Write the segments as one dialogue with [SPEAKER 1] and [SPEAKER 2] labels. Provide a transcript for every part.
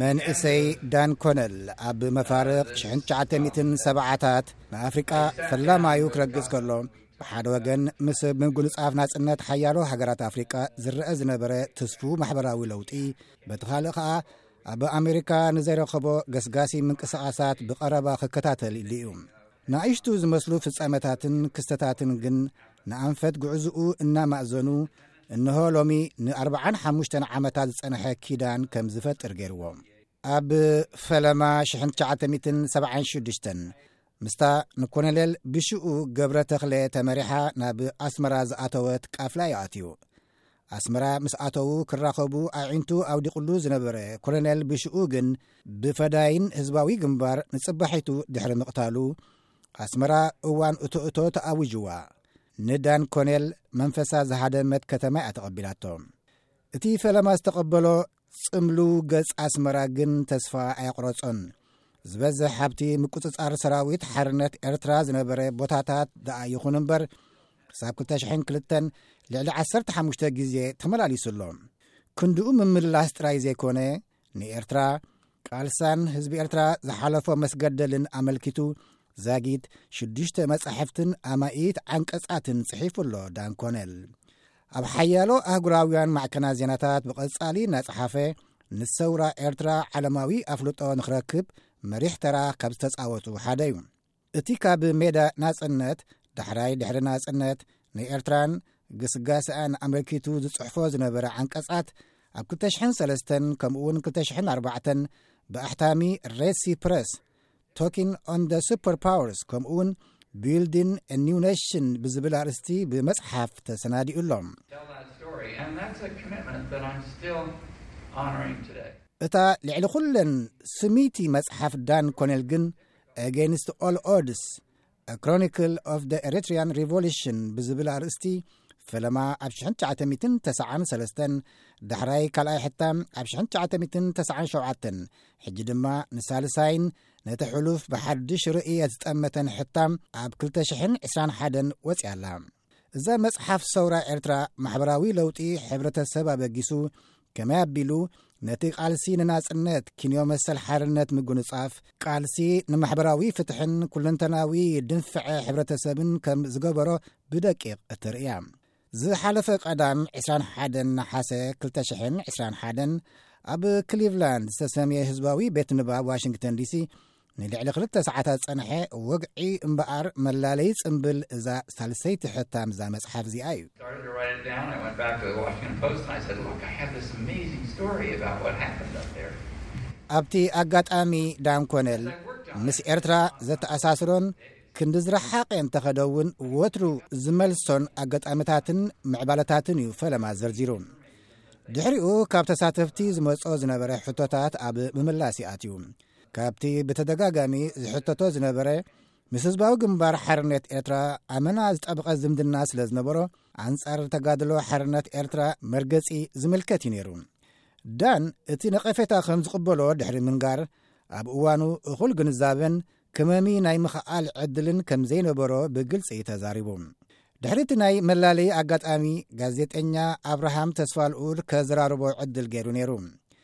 [SPEAKER 1] መንእሰይ ዳን ኮነል ኣብ መፋርቕ 1970ታት ንኣፍሪቃ ፈላማዩ ክረግጽ ከሎ ብሓደ ወገን ምስ ምጉንጻፍ ናጽነት ሓያሎ ሃገራት ኣፍሪቃ ዝረአ ዝነበረ ትስፉ ማሕበራዊ ለውጢ በቲ ኻልእ ኸኣ ኣብ ኣሜሪካ ንዘረኸቦ ገስጋሲ ምንቅስቓሳት ብቐረባ ክከታተል ኢሉ እዩ። ንኣይሽቱ ዝመስሉ ፍጻመታትን ክስተታትን ግን ንኣንፈት ጉዕዝኡ እናማእዘኑ እንሆ ሎሚ ን45 ዓመታት ዝጸንሐ ኪዳን ከም ዝፈጥር ገይርዎ ኣብ ፈለማ 1976 ምስታ ንኮነሌል ብሽኡ ገብረ ተኽለ ተመሪሓ ናብ ኣስመራ ዝኣተወት ቃፍላ ይኣትዩ ኣስመራ ምስ ኣተዉ ክራኸቡ ኣዒንቱ ኣውዲቕሉ ዝነበረ ኮሎኔል ብሽኡ ግን ብፈዳይን ህዝባዊ ግንባር ንጽባሒቱ ድሕሪ ምቕታሉ ኣስመራ እዋን እቶ እቶ ተኣዊጅዋ ንዳን ኮኔል መንፈሳ ዝሃደመት ከተማ'ያ ተቐቢላቶ እቲ ፈለማ ዝተቐበሎ ጽምሉው ገጽ ኣስመራ ግን ተስፋ ኣየቕረጾን። ዝበዝሕ ኣብቲ ምቁጽጻር ሰራዊት ሓርነት ኤርትራ ዝነበረ ቦታታት ደኣ ይኹን እምበር ክሳብ 202 ልዕሊ 15 ግዜ ተመላሊሱ ኣሎ። ክንድኡ ምምላስ ጥራይ ዘይኮነ ንኤርትራ ቃልሳን ህዝቢ ኤርትራ ዝሓለፎ መስገደልን ኣመልኪቱ ዛጊት ሽዱሽተ መጻሕፍትን ኣማኢት ዓንቀጻትን ጽሒፉ ኣሎ ዳንኮነል ኣብ ሓያሎ ኣህጉራውያን ማዕከና ዜናታት ብቐጻሊ እናጸሓፈ ንሰውራ ኤርትራ ዓለማዊ ኣፍልጦ ንኽረክብ መሪሕ ተራ ካብ ዝተጻወቱ ሓደ እዩ እቲ ካብ ሜዳ ናጽነት ዳሕራይ ድሕሪ ናጽነት ንኤርትራን ግስጋሰኣን ኣመልኪቱ ዝጽሕፎ ዝነበረ ዓንቀጻት ኣብ ክልተ ሽሕን ሰለስተን ከምኡውን ክልተ ሽሕን ኣርባዕተን ብኣሕታሚ ሬሲ ፕረስ ቶኪን ኦን ደ ሱፐር ፓወርስ ከምኡውን ቢልዲን ኒው ኔሽን ብዝብል ኣርእስቲ ብመጽሓፍ ተሰናዲኡ ኣሎ እታ ልዕሊ ኩለን ስሚቲ መጽሓፍ ዳን ኮኔል ግን ኤገንስት ኦል ኦድስ ክሮኒክል ኦፍ ደ ኤሪትርያን ሪቮሉሽን ብዝብል ኣርእስቲ ፈለማ ኣብ 993 ዳሕራይ ካልኣይ ሕታም ኣብ 997 ሕጂ ድማ ንሳልሳይን ነቲ ሕሉፍ ብሓድሽ ርእየት ዝጠመተን ሕታም ኣብ 221 ወፂኣላ እዛ መጽሓፍ ሰውራ ኤርትራ ማሕበራዊ ለውጢ ሕብረተሰብ ኣበጊሱ ከመይ ኣቢሉ ነቲ ቃልሲ ንናጽነት ኪንዮ መሰል ሓርነት ምጉንጻፍ ቃልሲ ንማሕበራዊ ፍትሕን ኩለንተናዊ ድንፍዐ ሕብረተሰብን ከም ዝገበሮ ብደቂቕ እትርእያ ዝሓለፈ ቀዳም 21 ነሓሰ 221 ኣብ ክሊቭላንድ ዝተሰምየ ህዝባዊ ቤት ንባብ ዋሽንግተን ዲሲ ንልዕሊ ክልተ ሰዓታት ዝጸንሐ ወግዒ እምበኣር መላለዪ ጽምብል እዛ ሳልሰይቲ ሕታም እዛ መጽሓፍ እዚኣ እዩ። ኣብቲ ኣጋጣሚ ዳን ኮነል ምስ ኤርትራ ዘተኣሳስሮን ክንዲ ዝረሓቐ እንተኸደ እውን ወትሩ ዝመልሶን ኣጋጣሚታትን ምዕባለታትን እዩ ፈለማ ዘርዚሩ። ድሕሪኡ ካብ ተሳተፍቲ ዝመጾ ዝነበረ ሕቶታት ኣብ ምምላስ ይኣትዩ ካብቲ ብተደጋጋሚ ዝሕተቶ ዝነበረ ምስ ህዝባዊ ግንባር ሓርነት ኤርትራ ኣመና ዝጠብቐ ዝምድና ስለ ዝነበሮ ኣንጻር ተጋድሎ ሓርነት ኤርትራ መርገጺ ዝምልከት እዩ ነይሩ ዳን እቲ ነቐፌታ ከም ዝቕበሎ ድሕሪ ምንጋር ኣብ እዋኑ እኹል ግንዛበን ክመሚ ናይ ምኽኣል ዕድልን ከም ዘይነበሮ ብግልጺ ተዛሪቡ ድሕሪ እቲ ናይ መላለዪ ኣጋጣሚ ጋዜጠኛ ኣብርሃም ተስፋልኡል ከዘራርቦ ዕድል ገይሩ ነይሩ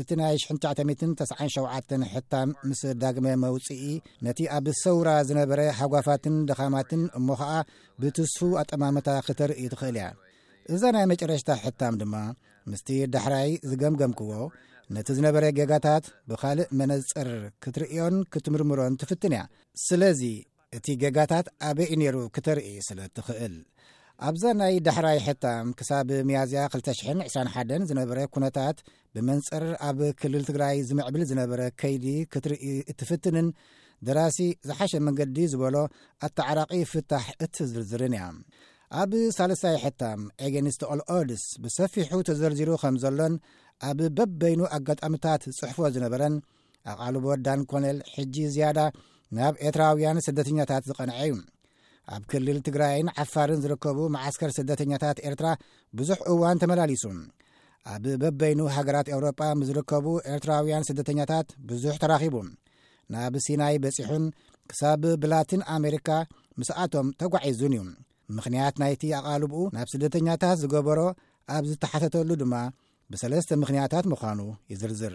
[SPEAKER 1] እቲ ናይ ሽሕን ትሽዓተ ሚእትን ተስዓን ሸውዓተን ሕታም ምስ ዳግመ መውጽኢ ነቲ ኣብ ሰውራ ዝነበረ ሃጓፋትን ድኻማትን እሞ ኸኣ ብትስፉ ኣጠማምታ ክተርኢ ትኽእል እያ። እዛ ናይ መጨረሽታ ሕታም ድማ ምስቲ ዳሕራይ ዝገምገምክዎ ነቲ ዝነበረ ጌጋታት ብኻልእ መነጽር ክትርእዮን ክትምርምሮን ትፍትን እያ። ስለዚ እቲ ገጋታት ኣበይ'ዩ ነይሩ ክተርኢ ስለ እትኽእል። ኣብዛ ናይ ዳሕራይ ሕታም ክሳብ ሚያዝያ ክልተ ሽሕን ዕስራን ሓደን ዝነበረ ኩነታት ብመንጽር ኣብ ክልል ትግራይ ዝምዕብል ዝነበረ ከይዲ ክትርኢ እትፍትንን ደራሲ ዝሓሸ መንገዲ ዝበሎ ኣተዓራቒ ፍታሕ እትዝርዝርን እያ። ኣብ ሳልሳይ ሕታም ኤጌንስት ኦል ኦድስ ብሰፊሑ ተዘርዚሩ ከም ዘሎን ኣብ በበይኑ ኣጋጣምታት ጽሑፎ ዝነበረን ኣቓልቦ ዳን ኮነል ሕጂ ዝያዳ ናብ ኤርትራውያን ስደተኛታት ዝቐንዐ እዩ ኣብ ክልል ትግራይን ዓፋርን ዝርከቡ መዓስከር ስደተኛታት ኤርትራ ብዙሕ እዋን ተመላሊሱ ኣብ በበይኑ ሃገራት ኤውሮጳ ምስዝርከቡ ኤርትራውያን ስደተኛታት ብዙሕ ተራኺቡ ናብ ሲናይ በጺሑን ክሳብ ብላቲን ኣሜሪካ ምስኣቶም ተጓዒዙን እዩ ምኽንያት ናይቲ ኣቓልብኡ ናብ ስደተኛታት ዝገበሮ ኣብ ዝተሓተተሉ ድማ ብሰለስተ ምኽንያታት ምዃኑ ይዝርዝር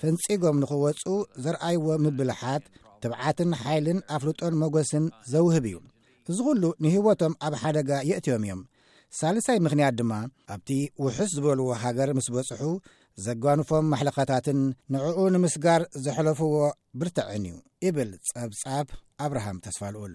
[SPEAKER 1] ፈንጺጎም ንኽወጹ ዘርኣይዎ ምብልሓት ትብዓትን ሓይልን ኣፍልጦን መጐስን ዘውህብ እዩ እዚ ዅሉ ንህይወቶም ኣብ ሓደጋ የእትዮም እዮም ሳልሳይ ምኽንያት ድማ ኣብቲ ውሑስ ዝበልዎ ሃገር ምስ በጽሑ ዘጓንፎም ማሕለኻታትን ንዕኡ ንምስጋር ዘሕለፍዎ ብርትዕን እዩ ይብል ጸብጻብ ኣብርሃም ተስፋልኡል